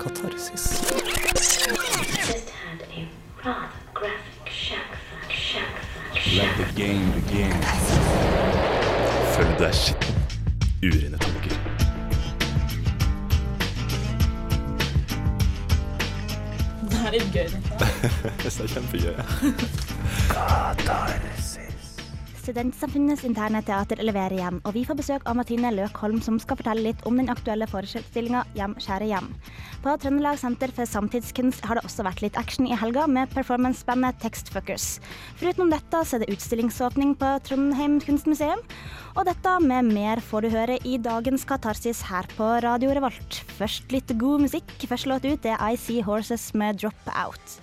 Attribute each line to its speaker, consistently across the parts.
Speaker 1: Katarsis. Følg deg skitten. Urene tanker.
Speaker 2: Det er litt gøy.
Speaker 1: Det er kjempegøy.
Speaker 3: Studentsamfunnets interne teater leverer igjen, og vi får besøk av Martine Løkholm, som skal fortelle litt om den aktuelle forestillinga Hjem, kjære hjem. På Trøndelag Senter for samtidskunst har det også vært litt action i helga med performancebandet Textfuckers. Foruten dette så er det utstillingsåpning på Trondheim kunstmuseum. Og dette med mer får du høre i dagens Katarsis her på Radio Revolt. Først litt god musikk. Første låt ut er I See Horses med Drop Out.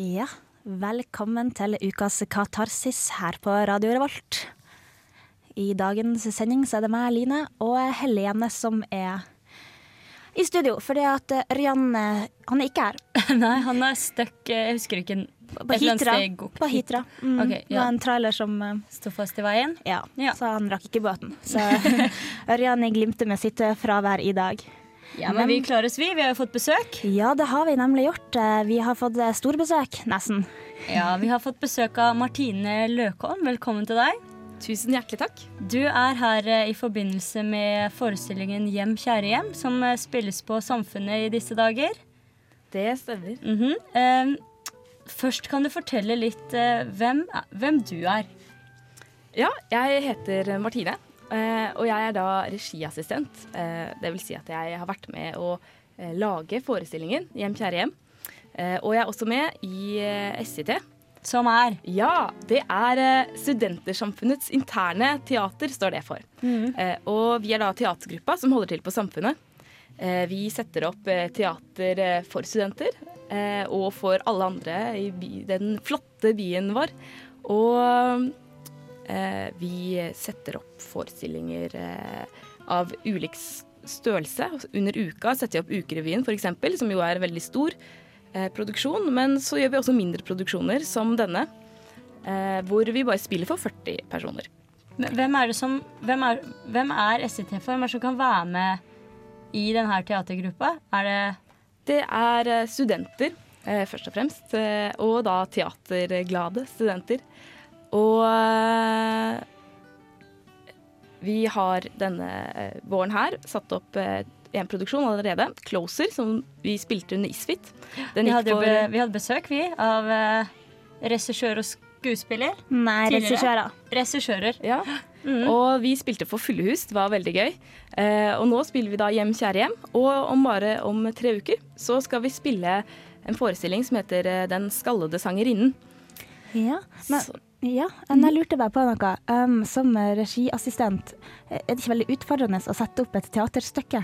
Speaker 3: Ja, velkommen til ukas katarsis her på Radio Revolt. I dagens sending så er det meg, Line, og Helene som er i studio. Fordi at Ørjan eh, han er ikke her.
Speaker 2: Nei, han er stuck eh, Jeg husker ikke
Speaker 3: På Hitra. På Hitra. Mm,
Speaker 2: Ok,
Speaker 3: Det var en trailer som eh,
Speaker 2: Sto fast i veien.
Speaker 3: Ja,
Speaker 2: Ja.
Speaker 3: så han rakk ikke båten. Så Ørjan glimter med sitt fravær i dag.
Speaker 2: Ja, men vi klarer oss, vi. Vi har jo fått besøk.
Speaker 3: Ja, det har vi nemlig gjort. Eh, Vi har fått eh, storbesøk, nesten.
Speaker 2: Ja, Vi har fått besøk av Martine Løkholm. Velkommen til deg.
Speaker 4: Tusen hjertelig takk.
Speaker 2: Du er her eh, i forbindelse med forestillingen Hjem, kjære hjem, som spilles på Samfunnet i disse dager.
Speaker 4: Det stemmer.
Speaker 2: Mm -hmm. først kan du fortelle litt hvem, hvem du er.
Speaker 4: Ja, jeg heter Martine, og jeg er da regiassistent. Eh, Det vil si at jeg har vært med å eh, lage forestillingen Hjem, kjære hjem. Eh, Og jeg er også med i eh, SIT.
Speaker 2: Som er
Speaker 4: Ja, det er eh, Studentersamfunnets interne teater, står det for. Mm. Og vi er da teatergruppa som holder til på Samfunnet. Eh, Vi setter opp eh, teater eh, for studenter eh, og for alle andre i den flotte byen vår. Og eh, vi setter opp forestillinger eh, av ulik størrelse. Under uka setter vi opp Ukerevyen f.eks., som jo er en veldig stor eh, produksjon. Men så gjør vi også mindre produksjoner som denne, eh, hvor vi bare spiller for 40 personer.
Speaker 2: Hvem er det som Hvem er, hvem er SIT for? Hvem er det som kan være med i denne teatergruppa? Er det
Speaker 4: Det er eh, studenter, eh, først og fremst, eh, og da teaterglade studenter. Og eh, vi har denne eh, våren her satt opp eh, en produksjon allerede, 'Closer', som vi spilte under Isfit. Den
Speaker 2: vi hadde,
Speaker 4: for-
Speaker 2: be, vi hadde besøk, vi, av uh, regissør og skuespiller.
Speaker 3: Nei, regissører.
Speaker 2: Regissører.
Speaker 4: Ja. Og vi spilte for fulle hus, det var veldig gøy. Eh, og nå spiller vi da Hjem, kjære hjem. Og om bare om tre uker så skal vi spille en forestilling som heter Den skallede sangerinnen.
Speaker 3: Ja, men
Speaker 4: Så-
Speaker 3: Ja, men jeg lurte bare på noe. Um, som regiassistent, er det ikke veldig utfordrende å sette opp et teaterstykke?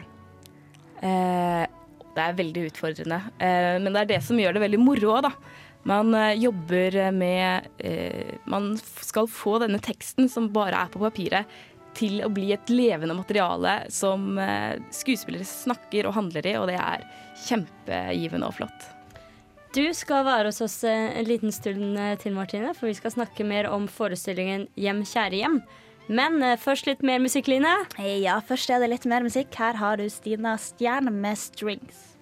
Speaker 4: Eh, det er veldig utfordrende, eh, men det er det som gjør det veldig moro òg, da. Man eh, jobber med eh, Man skal få denne teksten som bare er på papiret, til å bli et levende materiale som eh, skuespillere snakker og handler i, og det er kjempegivende og flott.
Speaker 2: Du skal være hos oss eh, en liten stund eh, til, Martine, for vi skal snakke mer om forestillingen Hjem, kjære hjem. Men eh, først litt mer musikk, Line.
Speaker 3: Ja, først er det litt mer musikk. Her har du Stina Stjerne med 'Strings'.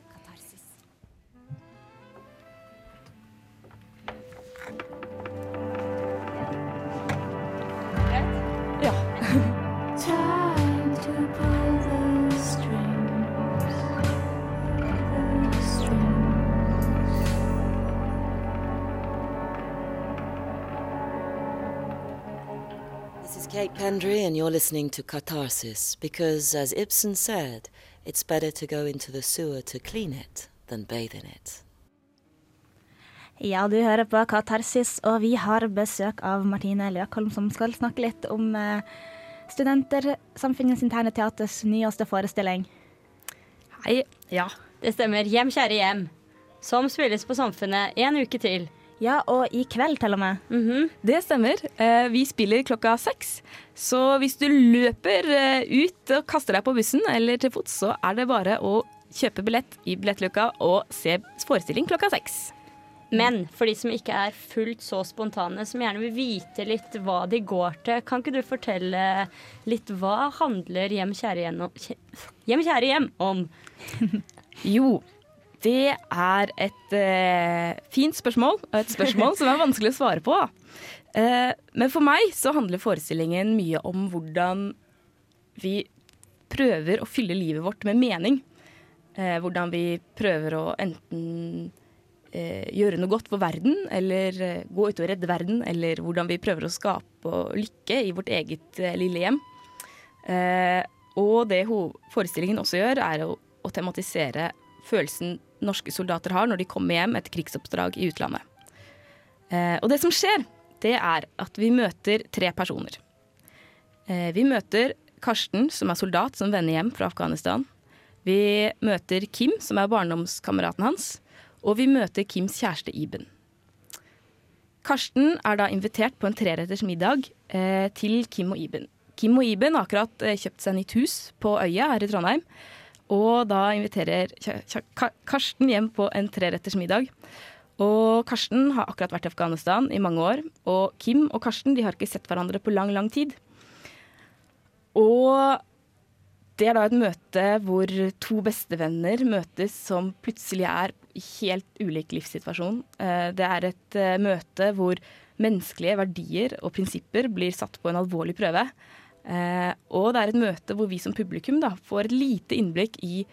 Speaker 5: Kate Pendry, and you're listening to Catharsis because, as Ibsen said, it's better to go into the sewer to clean it than bathe in it.
Speaker 3: Ja, du hører på Katarsis, og vi har besøk av Martine Løkholm, som skal snakke litt om eh, Studentersamfunnets interne teaters nyeste forestilling.
Speaker 4: Hei. Ja.
Speaker 2: Det stemmer. Hjem, kjære hjem. Som spilles på Samfunnet en uke til.
Speaker 3: Ja, og i kveld til og med.
Speaker 2: Mhm.
Speaker 4: Det stemmer. Eh, Vi spiller klokka seks. Så hvis du løper eh, ut og kaster deg på bussen eller til fots, så er det bare å kjøpe billett i billettluka og se forestilling klokka seks.
Speaker 2: Men for de som ikke er fullt så spontane, som gjerne vil vite litt hva de går til, kan ikke du fortelle litt hva handler Hjem kjære hjem? Hjem kjære hjem om?
Speaker 4: Jo, det er et eh, fint spørsmål, og et spørsmål som er vanskelig å svare på. Eh, men for meg så handler forestillingen mye om hvordan vi prøver å fylle livet vårt med mening. Eh, hvordan vi prøver å enten eh, gjøre noe godt for verden, eller eh, gå ut og redde verden, eller hvordan vi prøver å skape lykke i vårt eget eh, lille hjem. Og det forestillingen også gjør, er å, å tematisere følelsen norske soldater har når de kommer hjem etter krigsoppdrag i utlandet. Eh, og det som skjer, det er at vi møter tre personer. Eh, vi møter Karsten, som er soldat som vender hjem fra Afghanistan. Vi møter Kim, som er barndomskameraten hans. Og vi møter Kims kjæreste Iben. Karsten er da invitert på en treretters middag eh, til Kim og Iben. Kim og Iben har akkurat eh, kjøpt seg nytt hus på Øya her i Trondheim. Og da inviterer Karsten hjem på en treretters middag. Og Karsten har akkurat vært i Afghanistan i mange år. Og Kim og Karsten de har ikke sett hverandre på lang, lang tid. Og det er da et møte hvor to bestevenner møtes som plutselig er i helt ulik livssituasjon. Eh, Det er et eh, møte hvor menneskelige verdier og prinsipper blir satt på en alvorlig prøve. Eh, Og det er et møte hvor vi som publikum da får et lite innblikk i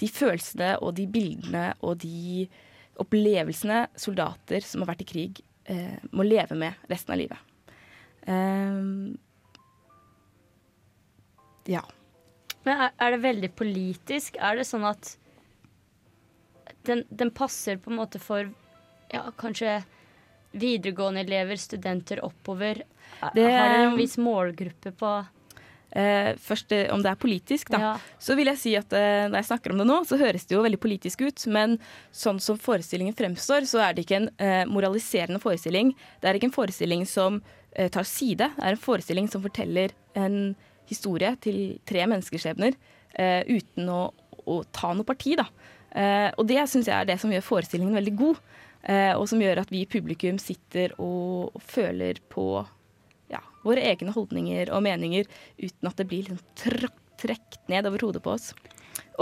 Speaker 4: de følelsene og de bildene og de opplevelsene soldater som har vært i krig, eh, må leve med resten av livet. Eh, ja.
Speaker 2: Men er, er det veldig politisk? Er det sånn at den, den passer på en måte for ja, kanskje videregående elever, studenter oppover? Er-
Speaker 4: Det-
Speaker 2: Har dere en viss målgruppe på
Speaker 4: Eh, først eh, om det er politisk, da.
Speaker 2: Ja.
Speaker 4: Så vil jeg si at eh, når jeg snakker om det nå, så høres det jo veldig politisk ut. Men sånn som forestillingen fremstår, så er det ikke en moraliserende forestilling. Det er ikke en forestilling som tar side. Det er en forestilling som forteller en historie til tre menneskeskjebner uten å, å ta noe parti, da. Eh, og det syns jeg er det som gjør forestillingen veldig god. Eh, og som gjør at vi i publikum sitter og, føler på ja, våre egne holdninger og meninger uten at det blir liksom trukket ned over hodet på oss.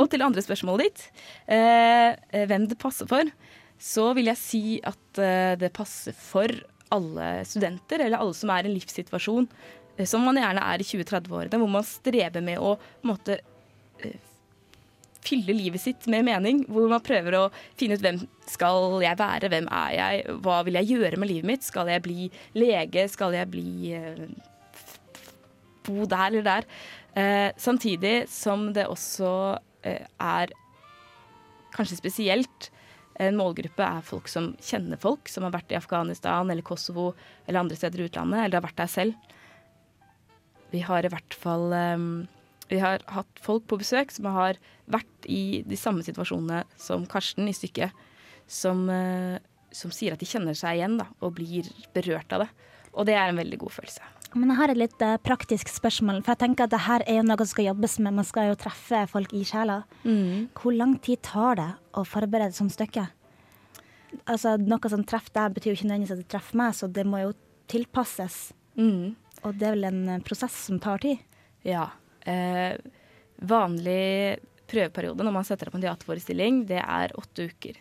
Speaker 4: Og til andre spørsmålet ditt, eh, eh, hvem det passer for, så vil jeg si at eh, det passer for alle studenter, eller alle som er i en livssituasjon eh, som man gjerne er i 20-30-årene, hvor man streber med å måte eh, fylle livet sitt med mening, hvor man prøver å finne ut hvem skal jeg være, hvem er jeg, hva vil jeg gjøre med livet mitt, skal jeg bli lege, skal jeg bli eh, bo der eller der. Eh, samtidig som det også eh, er kanskje spesielt en målgruppe er folk som kjenner folk, som har vært i Afghanistan eller Kosovo eller andre steder i utlandet, eller har vært der selv. Vi har i hvert fall eh, Vi har hatt folk på besøk som har vært i de samme situasjonene som Karsten i stykket, som, eh, som sier at de kjenner seg igjen da, og blir berørt av det. Og det er en veldig god følelse.
Speaker 3: Men jeg har et litt eh, praktisk spørsmål, for jeg tenker at det her er jo noe som skal jobbes med. Man skal jo treffe folk i sjela. Hvor lang tid tar det å forberede et sånt stykke? Altså, Noe som treffer deg, betyr jo ikke nødvendigvis at det treffer meg, så det må jo tilpasses.
Speaker 4: Mm.
Speaker 3: Og det er vel en eh, prosess som tar tid.
Speaker 4: Ja. Eh, vanlig prøveperiode når man setter opp en teaterforestilling, det er åtte uker.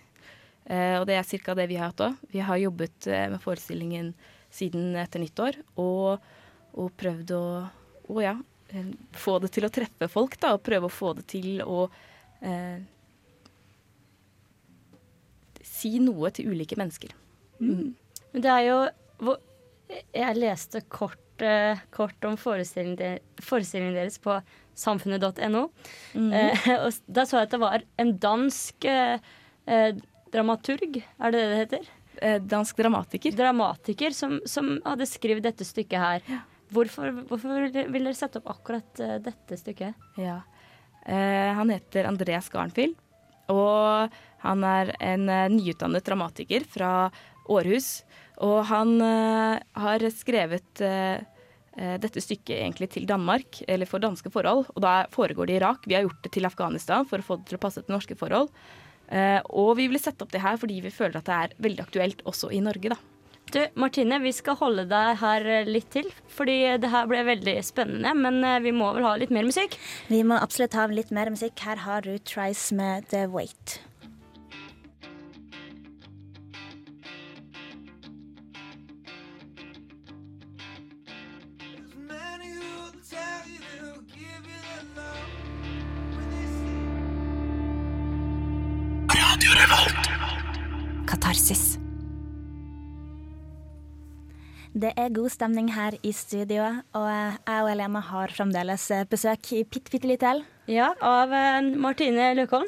Speaker 4: Eh, og det er ca. det vi har hatt òg. Vi har jobbet eh, med forestillingen siden etter nyttår og, og prøvd å, å ja, eh, få det til å treffe folk, da. Og prøve å få det til å eh, si noe til ulike mennesker.
Speaker 2: Men det er jo Jeg leste kort, eh, kort om forestillingen, forestillingen deres på samfunnet.no. Eh, og da så jeg at det var en dansk eh, dramaturg, er det det det heter?
Speaker 4: Dansk dramatiker.
Speaker 2: Dramatiker som, som hadde skrevet dette stykket her. Hvorfor, hvorfor vil dere sette opp akkurat dette stykket?
Speaker 4: Ja. Eh, han heter Andreas Garnfield, og han er en nyutdannet dramatiker fra Århus. Og han eh, har skrevet eh, eh, dette stykket egentlig til Danmark, eller for danske forhold. Og da foregår det i Irak. Vi har gjort det til Afghanistan for å få det til å passe til norske forhold. Eh, og vi ville sette opp det her fordi vi føler at det er veldig aktuelt også i Norge, da.
Speaker 2: Du, Martine, vi skal holde deg her litt til, fordi det her ble veldig spennende. Men vi må vel ha litt mer musikk?
Speaker 3: Vi må absolutt ha litt mer musikk. Her har du Trice med The Wait. Katarsis. Det er god stemning her i studio, og jeg og Elena har fremdeles besøk i bitte, bitte lite L.
Speaker 2: Ja, av eh, Martine Løkholm,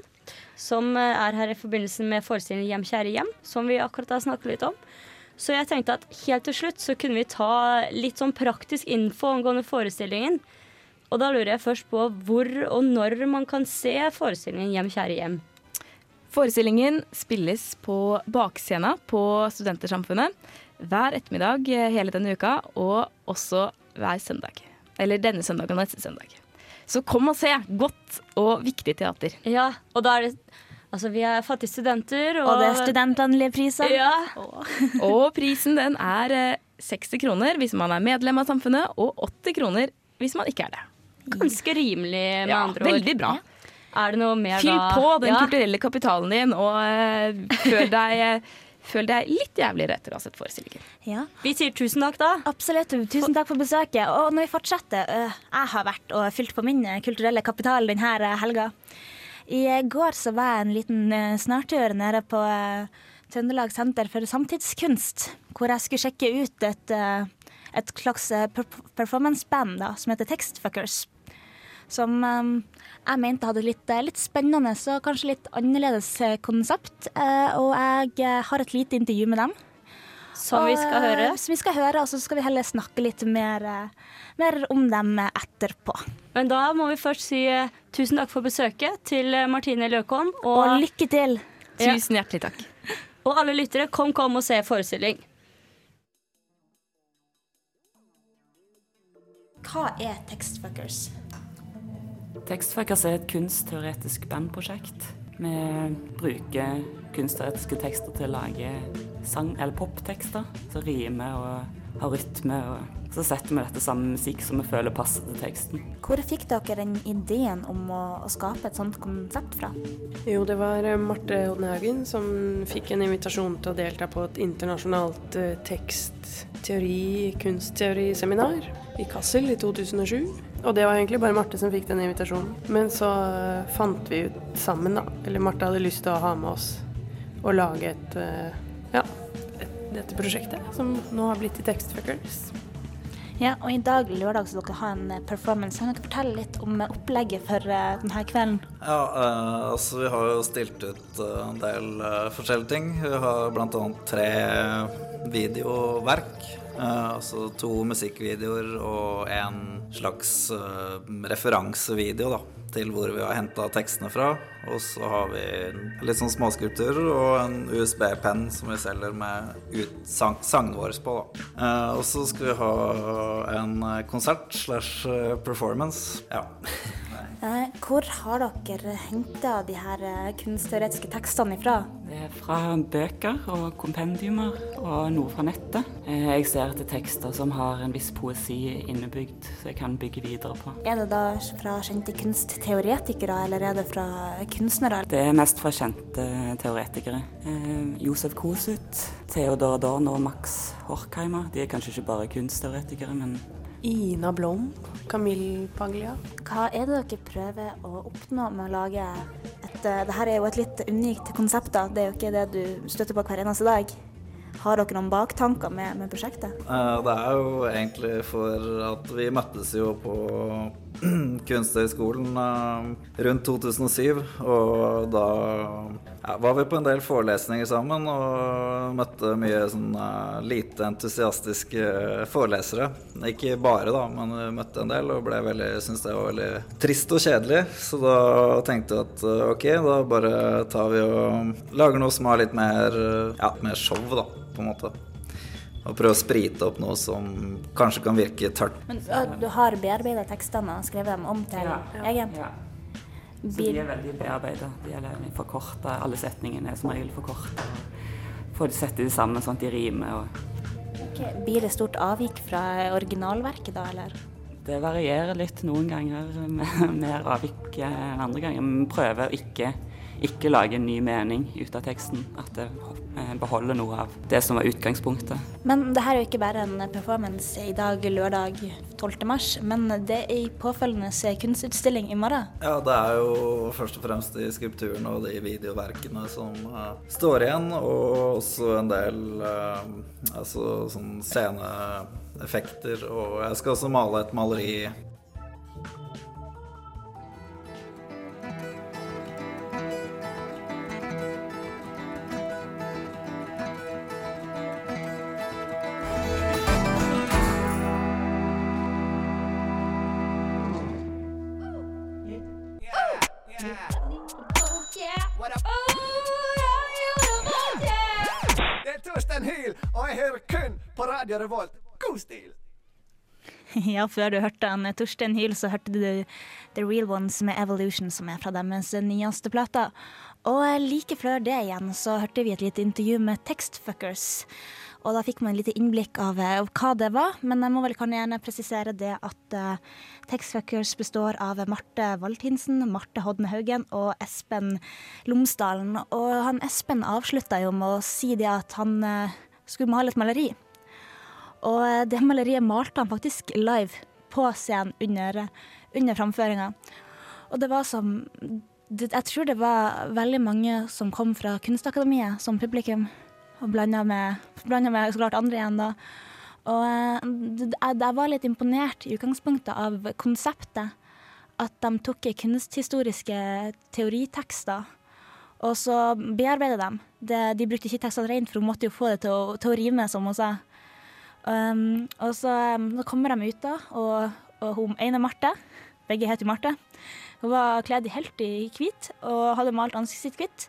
Speaker 2: som eh, er her i forbindelse med forestillingen Hjem, kjære hjem, som vi akkurat har snakket litt om. Så jeg tenkte at helt til slutt så kunne vi ta litt sånn praktisk info angående forestillingen. Og da lurer jeg først på hvor og når man kan se forestillingen Hjem, kjære hjem.
Speaker 4: Forestillingen spilles på bakscena på Studentersamfunnet hver ettermiddag eh, hele denne uka, og også hver søndag. Eller denne søndag og neste søndag. Så kom og se godt og viktig teater.
Speaker 2: Ja, og da er det Altså, vi er fattige studenter, og,
Speaker 3: Og det er studentvennlige priser.
Speaker 2: Ja.
Speaker 4: Og prisen den er eh, 60 kroner hvis man er medlem av samfunnet, og 80 kroner hvis man ikke er det.
Speaker 2: Ganske rimelig, med
Speaker 4: Ja,
Speaker 2: andre ord.
Speaker 4: veldig bra.
Speaker 2: Er det noe mer
Speaker 4: Fyll
Speaker 2: da?
Speaker 4: på den
Speaker 2: Ja.
Speaker 4: kulturelle kapitalen din, og uh, føl, deg, eh, føl deg litt jævligere etter å ha sett forestillingen.
Speaker 3: Ja.
Speaker 2: Vi sier tusen takk, da.
Speaker 3: Absolutt. Tusen takk for besøket. Og når vi fortsetter uh, Jeg har vært og fylt på min kulturelle kapital denne helga. I går så var jeg en liten snartur nede på Trøndelag Senter for samtidskunst, hvor jeg skulle sjekke ut et, et slags performanceband som heter Textfuckers. Som øh, jeg mente hadde litt, øh, litt spennende og kanskje litt annerledes øh, konsept. Eh, og jeg har et lite intervju med dem.
Speaker 2: Som vi skal høre.
Speaker 3: eh, Som vi skal høre, og så skal vi heller snakke litt mer, eh, mer om dem eh, etterpå.
Speaker 2: Men da må vi først si eh, tusen takk for besøket til eh, Martine Løkholm.
Speaker 3: Og
Speaker 2: Og,
Speaker 3: lykke til!
Speaker 2: Ja.
Speaker 4: Tusen hjertelig takk.
Speaker 2: og alle lyttere, kom, kom og se forestilling.
Speaker 3: Hva er Textfuckers?
Speaker 6: Tekstfuckers er et kunstteoretisk bandprosjekt. Vi bruker kunstteoretiske tekster til å lage sang- eller poptekster som rimer og har rytme. og så setter vi dette sammen med musikk som vi føler passer til teksten.
Speaker 3: Hvor fikk dere den ideen om å, å skape et sånt konsept fra?
Speaker 7: Jo, det var eh, Marte Hodnehaugen som fikk en invitasjon til å delta på et internasjonalt eh, tekstteori, kunstteoriseminar i Kassel i 2007. Og det var egentlig bare Marte som fikk den invitasjonen. Men så eh, fant vi ut sammen, da. Eller Marte hadde lyst til å ha med oss og lage et eh, ja, et, dette prosjektet, som nå har blitt til Textfuckers.
Speaker 3: Ja, og i dag lørdag skal dere ha en eh, performance. Kan dere fortelle litt om opplegget for denne kvelden?
Speaker 8: Ja, eh, altså vi har jo stilt ut en del eh, forskjellige ting. Vi har bl.a. tre videoverk. Eh, altså to musikkvideoer og en slags uh, referansevideo da, til hvor vi har henta tekstene fra. Og så har vi litt sånn småskulpturer og en USB-penn som vi selger med sang sangene våre på. Da. Uh, og så skal vi ha en konsert slash performance. Ja.
Speaker 3: Eh, hvor har dere henta de her eh, kunstteoretiske tekstene ifra?
Speaker 6: Det er fra bøker og kompendiumer og noe fra nettet. Eh, Jeg ser etter tekster som har en viss poesi innebygd, så jeg kan bygge videre på.
Speaker 3: Er det da fra kjente kunstteoretikere, eller er det fra kunstnere?
Speaker 6: Det er mest fra kjente teoretikere. Josef Kosut, Theodor Adorno og Max Horkheimer. De er kanskje ikke bare kunstteoretikere, men
Speaker 7: Ina Blom, Camille Paglia.
Speaker 3: Hva er det dere prøver å oppnå med å lage et Dette er jo et litt unikt konsept, da. Det er jo ikke det du støtter på hver eneste dag. Har dere noen baktanker med, med prosjektet?
Speaker 8: Eh, Det er jo egentlig for at vi møttes jo på Kunsthøgskolen eh, rundt 2007, og da ja, var vi på en del forelesninger sammen og møtte mye sånn eh, lite entusiastiske forelesere. Ikke bare, da, men vi møtte en del og ble veldig, syntes det var veldig trist og kjedelig. Så da tenkte vi at eh, ok, da bare tar vi og lager noe som har litt mer, eh, ja, mer show, da, på en måte. Og prøve å sprite opp noe som kanskje kan virke tørt.
Speaker 3: Men du har bearbeida tekstene og skrevet dem om til egen?
Speaker 6: Ja. Så de er veldig bearbeida. De er forkorta. Alle setningene er som regel forkorta. Får de sette de sammen sånn at de rimer. og
Speaker 3: Okay. Blir det stort avvik fra originalverket da, eller?
Speaker 6: Det varierer litt noen ganger, mer avvik enn andre ganger. Vi prøver å ikke, ikke lage en ny mening ut av teksten. At det eh, beholder noe av det som var utgangspunktet.
Speaker 3: Men det her er jo ikke bare en performance i dag, lørdag 12. mars, men det er i påfølgende kunstutstilling i morgen.
Speaker 8: Ja, det er jo først og fremst de skulpturene og de videoverkene som uh, står igjen, og også en del uh, altså sånn sceneeffekter. Og jeg skal også male et maleri
Speaker 9: Er Hyl, og jeg hører kun på Radio Revolt. God stil!
Speaker 3: Ja, før du hørte han Torstein Hyl, så hørte du The Real Ones med Evolution, som er fra deres nyeste plate. Og like før det igjen, så hørte vi et lite intervju med Textfuckers. Og da fikk man et lite innblikk av, av hva det var, men jeg må vel kan gjerne presisere det at uh, Textfuckers består av Marte Valtinsen, Marte Hodne Haugen og Espen Lomsdalen. Og han Espen avslutta jo med å si det at han uh, skulle male et maleri. Og uh, det maleriet malte han faktisk live på scenen under, under framføringa. Og det var som Jeg tror det var veldig mange som kom fra Kunstakademiet som publikum. Og blanda med, med så klart andre igjen, da. Og eh, jeg, jeg var litt imponert i utgangspunktet av konseptet. At de tok kunsthistoriske teoritekster og så bearbeidet dem. Det, de brukte ikke tekstene rent, for hun måtte jo få det til å, til å rime, som hun sa. Um, og så, um, så kommer de ut, da, og, og hun ene Marte, begge heter Marte, hun var kledd helt i hvit og hadde malt ansiktet sitt hvitt.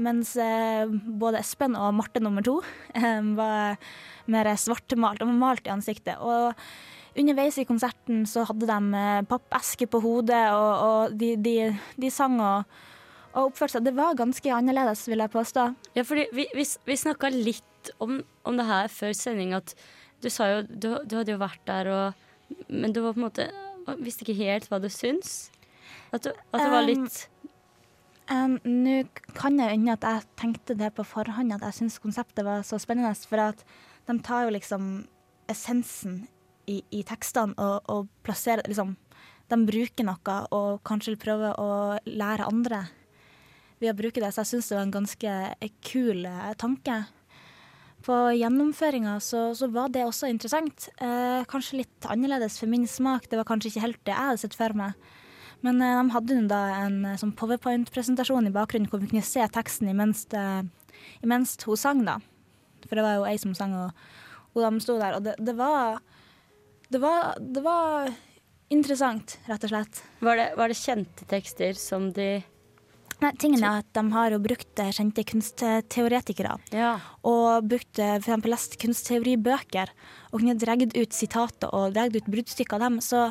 Speaker 3: Mens eh, både Espen og Marte nummer to eh, var mer svartmalt. De var malt i ansiktet. Og underveis i konserten så hadde de eh, pappeske på hodet, og, og de, de, de sang og, og oppførte seg. Det var ganske annerledes, vil jeg påstå.
Speaker 2: Ja, fordi vi, vi, vi snakka litt om, om det her før sending, at du sa jo du, du hadde jo vært der, og, men du var på en måte visste ikke helt hva du syns. At du, at du var litt
Speaker 3: Um, Nå kan jeg unne at jeg tenkte det på forhånd, at jeg syns konseptet var så spennende. For at de tar jo liksom essensen i, i tekstene og, og plasserer liksom De bruker noe og kanskje prøver å lære andre ved å bruke det. Så jeg syns det var en ganske kul eh, tanke. På gjennomføringa så, så var det også interessant. Eh, kanskje litt annerledes for min smak. Det var kanskje ikke helt det jeg hadde sett for meg. Men eh, de hadde da en eh, sånn powerpoint-presentasjon i bakgrunnen hvor vi kunne se teksten imens, det, imens hun sang, da. For det var jo ei som sang, og, og de sto der. Og det, det var det var, det var interessant, rett og slett.
Speaker 2: Var det, var det kjente tekster som de
Speaker 3: Nei, tingen er at De har jo brukt eh, kjente kunstteoretikere.
Speaker 2: Ja.
Speaker 3: Og brukt for eksempel lest kunstteoribøker og kunne dratt ut sitater og dregd ut bruddstykker av dem. Så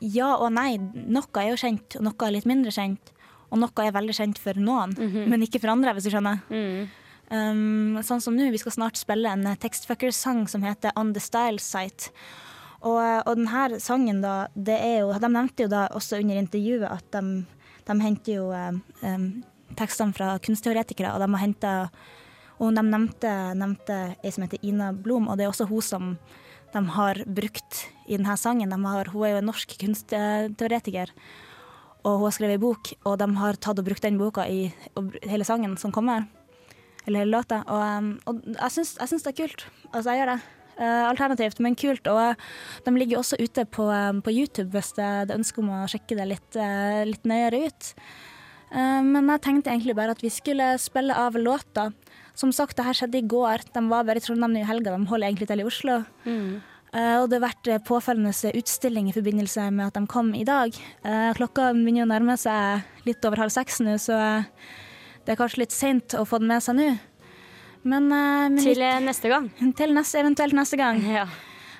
Speaker 3: ja og nei. Noe er jo kjent, og noe er litt mindre kjent. Og noe er veldig kjent for noen, men ikke for andre, hvis du skjønner. Um, sånn som nå, vi skal snart spille en eh, Textfucker-sang som heter On the Style Site. Og, eh, og denne sangen, da, det er jo De nevnte jo da også under intervjuet at de, de henter jo um, tekstene fra kunstteoretikere, og de har henta Og de nevnte, nevnte ei som heter Ina Blom, og det er også hun som de har brukt i denne sangen. De har, hun er jo en norsk kunstteoretiker, og hun har skrevet en bok, og de har tatt og brukt den boka i hele sangen som kommer. Eller hele låta. Og, um, og jeg syns, det er kult. Altså, jeg gjør det. Eh, alternativt, men kult. Og eh, de ligger også ute på, um, på YouTube hvis det er ønske om å sjekke det litt, eh, litt nøyere ut. Eh, men jeg tenkte egentlig bare at vi skulle spille av låta. Som sagt, det her skjedde i går. De var bare i Trondheim nå i helga. De holder egentlig til i Oslo. Eh, og det har vært eh, påfølgende utstilling i forbindelse med at de kom i dag. Klokka begynner å nærme seg litt over halv seks nå, så det er kanskje litt seint å få den med seg nå. Men, men
Speaker 2: Til neste gang.
Speaker 3: til neste, eventuelt neste gang.
Speaker 2: Ja.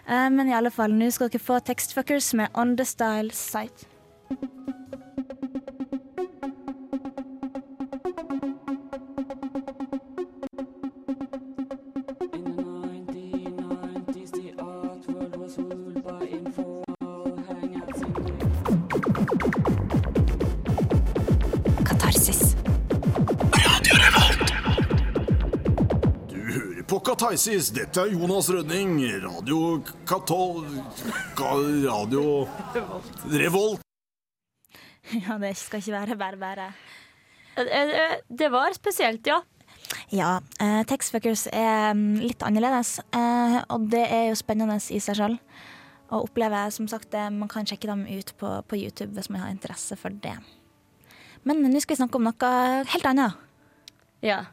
Speaker 3: Men i alle fall, nå skal dere få Textfuckers med On The Style Site.
Speaker 10: Kataisis. Dette er Jonas Rønning. Radio Katol... Radio Revolt.
Speaker 3: Ja, det skal ikke være bare bare.
Speaker 2: Eh, Det var spesielt, ja.
Speaker 3: Ja, eh, Textfuckers er mm, litt annerledes, eh, og det er jo spennende i seg sjøl. Å oppleve, som sagt, man kan sjekke dem ut på, på YouTube hvis man har interesse for det. Men nå skal vi snakke om noe helt annet.
Speaker 2: Ja.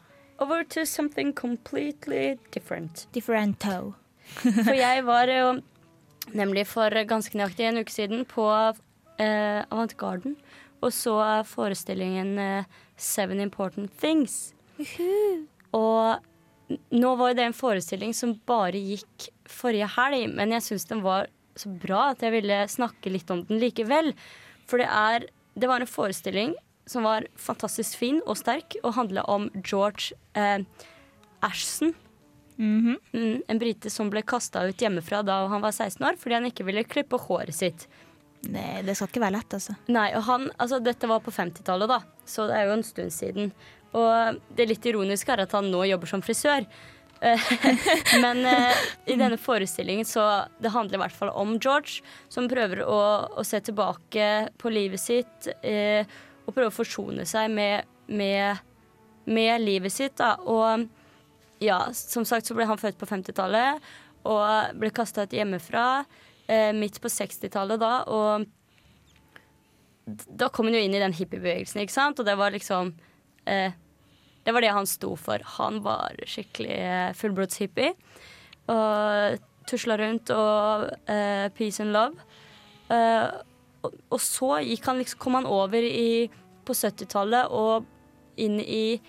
Speaker 2: Over to something completely different.
Speaker 3: Differento.
Speaker 2: For jeg var jo nemlig for ganske nøyaktig en uke siden på eh, Avant Garden og så forestillingen eh, Seven Important Things. Og nå var jo det en forestilling som bare gikk forrige helg, men jeg syns den var så bra at jeg ville snakke litt om den likevel. For det er Det var en forestilling som var fantastisk fin og sterk, og handla om George eh, Ashton. Mm, en brite som ble kasta ut hjemmefra da han var 16 år fordi han ikke ville klippe håret sitt.
Speaker 3: Nei, det skal ikke være lett, altså.
Speaker 2: Nei, og han, altså Dette var på 50-tallet, da, så det er jo en stund siden. Og det litt ironiske er at han nå jobber som frisør. Eh, Men eh, i denne forestillingen så Det handler i hvert fall om George, som prøver å, å se tilbake på livet sitt eh, og prøve å forsone seg med, med, med livet sitt. Da. Og ja, som sagt så ble han født på 50-tallet og ble kasta ut hjemmefra eh, midt på 60-tallet da. Og da kom han jo inn i den hippiebevegelsen, ikke sant? Og det var liksom eh, Det var det han sto for. Han var skikkelig eh, fullblodshippie. Og tusla rundt og eh, peace and love. Eh, og, og så han liksom, kom han over i, på 70-tallet og inn i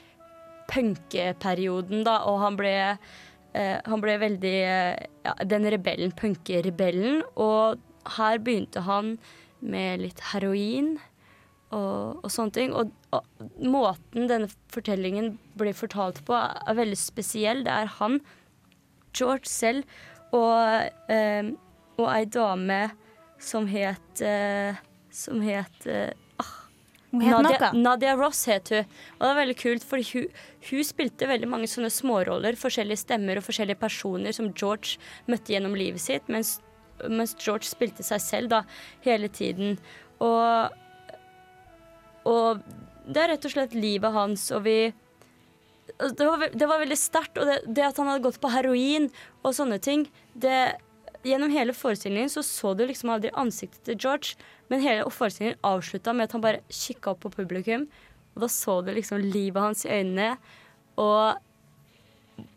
Speaker 2: punkeperioden, da, og han ble eh, han ble veldig ja, Den rebellen, punkerebellen. Og her begynte han med litt heroin og, og sånne ting. Og, og måten denne fortellingen blir fortalt på, er veldig spesiell. Det er han, George selv, og, eh, og ei dame som het uh, Som het
Speaker 3: uh,
Speaker 2: Nadia. Nadia Ross het hun. Og det var veldig kult, for hun, hun spilte veldig mange sånne småroller, forskjellige stemmer og forskjellige personer som George møtte gjennom livet sitt, mens, mens George spilte seg selv da hele tiden. Og, og det er rett og slett livet hans, og vi det var, det var veldig sterkt, og det, det at han hadde gått på heroin og sånne ting det, Gjennom hele forestillingen så så du liksom aldri ansiktet til George, men hele forestillingen avslutta med at han bare kikka opp på publikum, og da så du liksom livet hans i øynene, og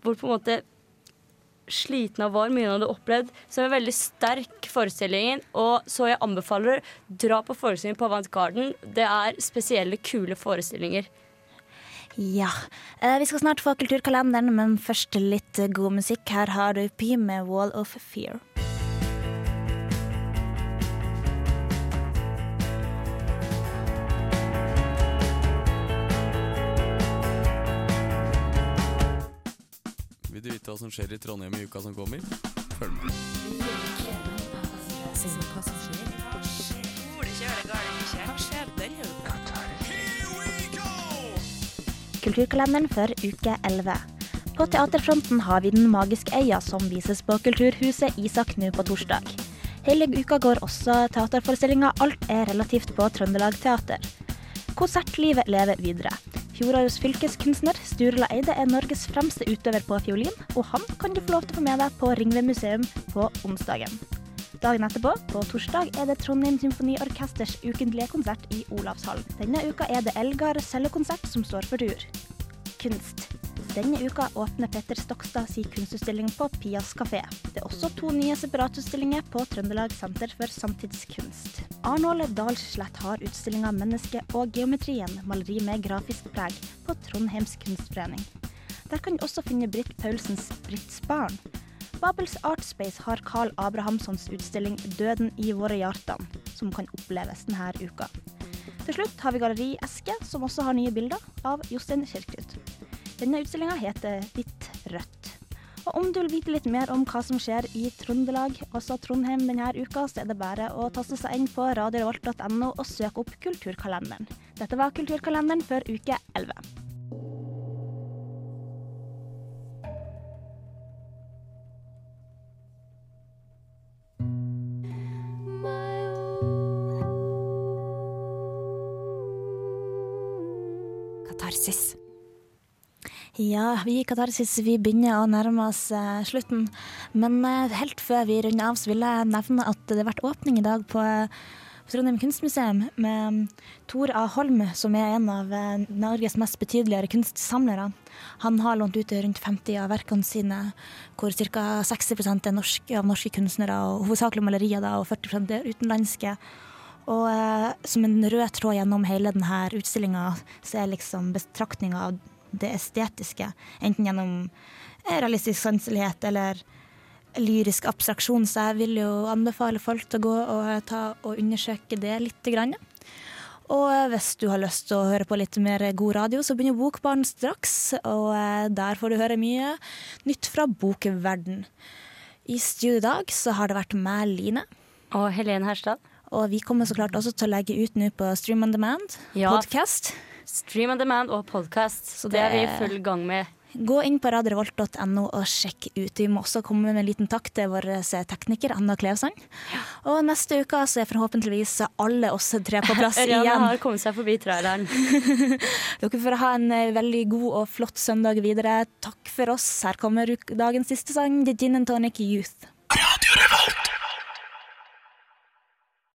Speaker 2: hvor på en måte sliten han var, mye han hadde opplevd. Så en veldig sterk forestilling. Og så jeg anbefaler dra på forestillingen på Avant Garden. Det er spesielle, kule forestillinger.
Speaker 3: Ja. Eh, vi skal snart få kulturkalenderen, men først litt god musikk. Her har du Py med Wall of Fear.
Speaker 11: Vite hva som skjer i Trondheim i uka som kommer? Følg med.
Speaker 3: Kulturkalenderen for uke 11. På teaterfronten har vi Den magiske øya, som vises på Kulturhuset Isak nå på torsdag. Hele uka går også teaterforestillinga Alt er relativt på Trøndelag Teater. Konsertlivet lever videre. Fjorårets fylkeskunstner Sturla Eide er Norges fremste utøver på fiolin, og han kan du få lov til å få med deg på Ringve museum på onsdagen. Dagen etterpå, på torsdag, er det Trondheim Symfoniorkesters ukentlige konsert i Olavshallen. Denne uka er det Elgar cellekonsert som står for tur. Kunst. Denne uka åpner Petter Stokstad sin kunstutstilling på Pias kafé. Det er også to nye separatutstillinger på Trøndelag Senter for samtidskunst. Arnold Dahlslett har utstillinga 'Mennesket og geometrien', maleri med grafisk preg, på Trondheims kunstforening. Der kan du også finne Britt Paulsens 'Britts barn'. Babels Artspace har Carl Abrahamssons utstilling 'Døden i våre hjertan', som kan oppleves denne uka. Til slutt har vi Galleri Eske, som også har nye bilder av Jostein Kirkerud. Denne utstillinga heter Hvitt rødt. Og om du vil vite litt mer om hva som skjer i Trøndelag, også Trondheim denne uka, så er det bare å taste seg inn på radiorevolt.no og søke opp Kulturkalenderen. Dette var Kulturkalenderen for uke 11. Ja, vi i Katarsis vi begynner å nærme oss eh, slutten. Men eh, helt før vi runder av, så vil jeg nevne at det har vært åpning i dag på eh, Trondheim kunstmuseum med um, Tor A. Holm, som er en av eh, Norges mest betydeligere kunstsamlere. Han har lånt ut rundt 50 av verkene sine, hvor ca. 60% er norske, av norske kunstnere, og hovedsakelig malerier, da, og 40 er utenlandske. Og eh, som en rød tråd gjennom hele denne utstillinga, så er liksom betraktninga av det estetiske. Enten gjennom eh, realistisk sanselighet eller lyrisk abstraksjon. Så jeg vil jo anbefale folk til å gå og ta og undersøke det litt. grann. Og hvis du har lyst til å høre på litt mer god radio, så begynner Bokbarn straks. Og eh, der får du høre mye nytt fra bokverden. I studio i dag så har det vært meg, Line.
Speaker 2: Og Helene Herstad.
Speaker 3: Og vi kommer så klart også til å legge ut nå på Stream on Demand
Speaker 2: Ja.
Speaker 3: podcast.
Speaker 2: Stream on demand og podkast. Så det er vi i full gang med.
Speaker 3: Gå inn på radiorevolt.no og sjekk ut. Vi må også komme med en liten takk til vår eh, tekniker Anna Klevsand. Og neste uke så er forhåpentligvis alle oss tre på plass
Speaker 2: Ørjan
Speaker 3: igjen.
Speaker 2: har kommet seg forbi traileren.
Speaker 3: Dere får ha en eh, veldig god og flott søndag videre. Takk for oss. Her kommer dagens siste sang, The Gin and Tonic Youth.
Speaker 10: Radio Revolt.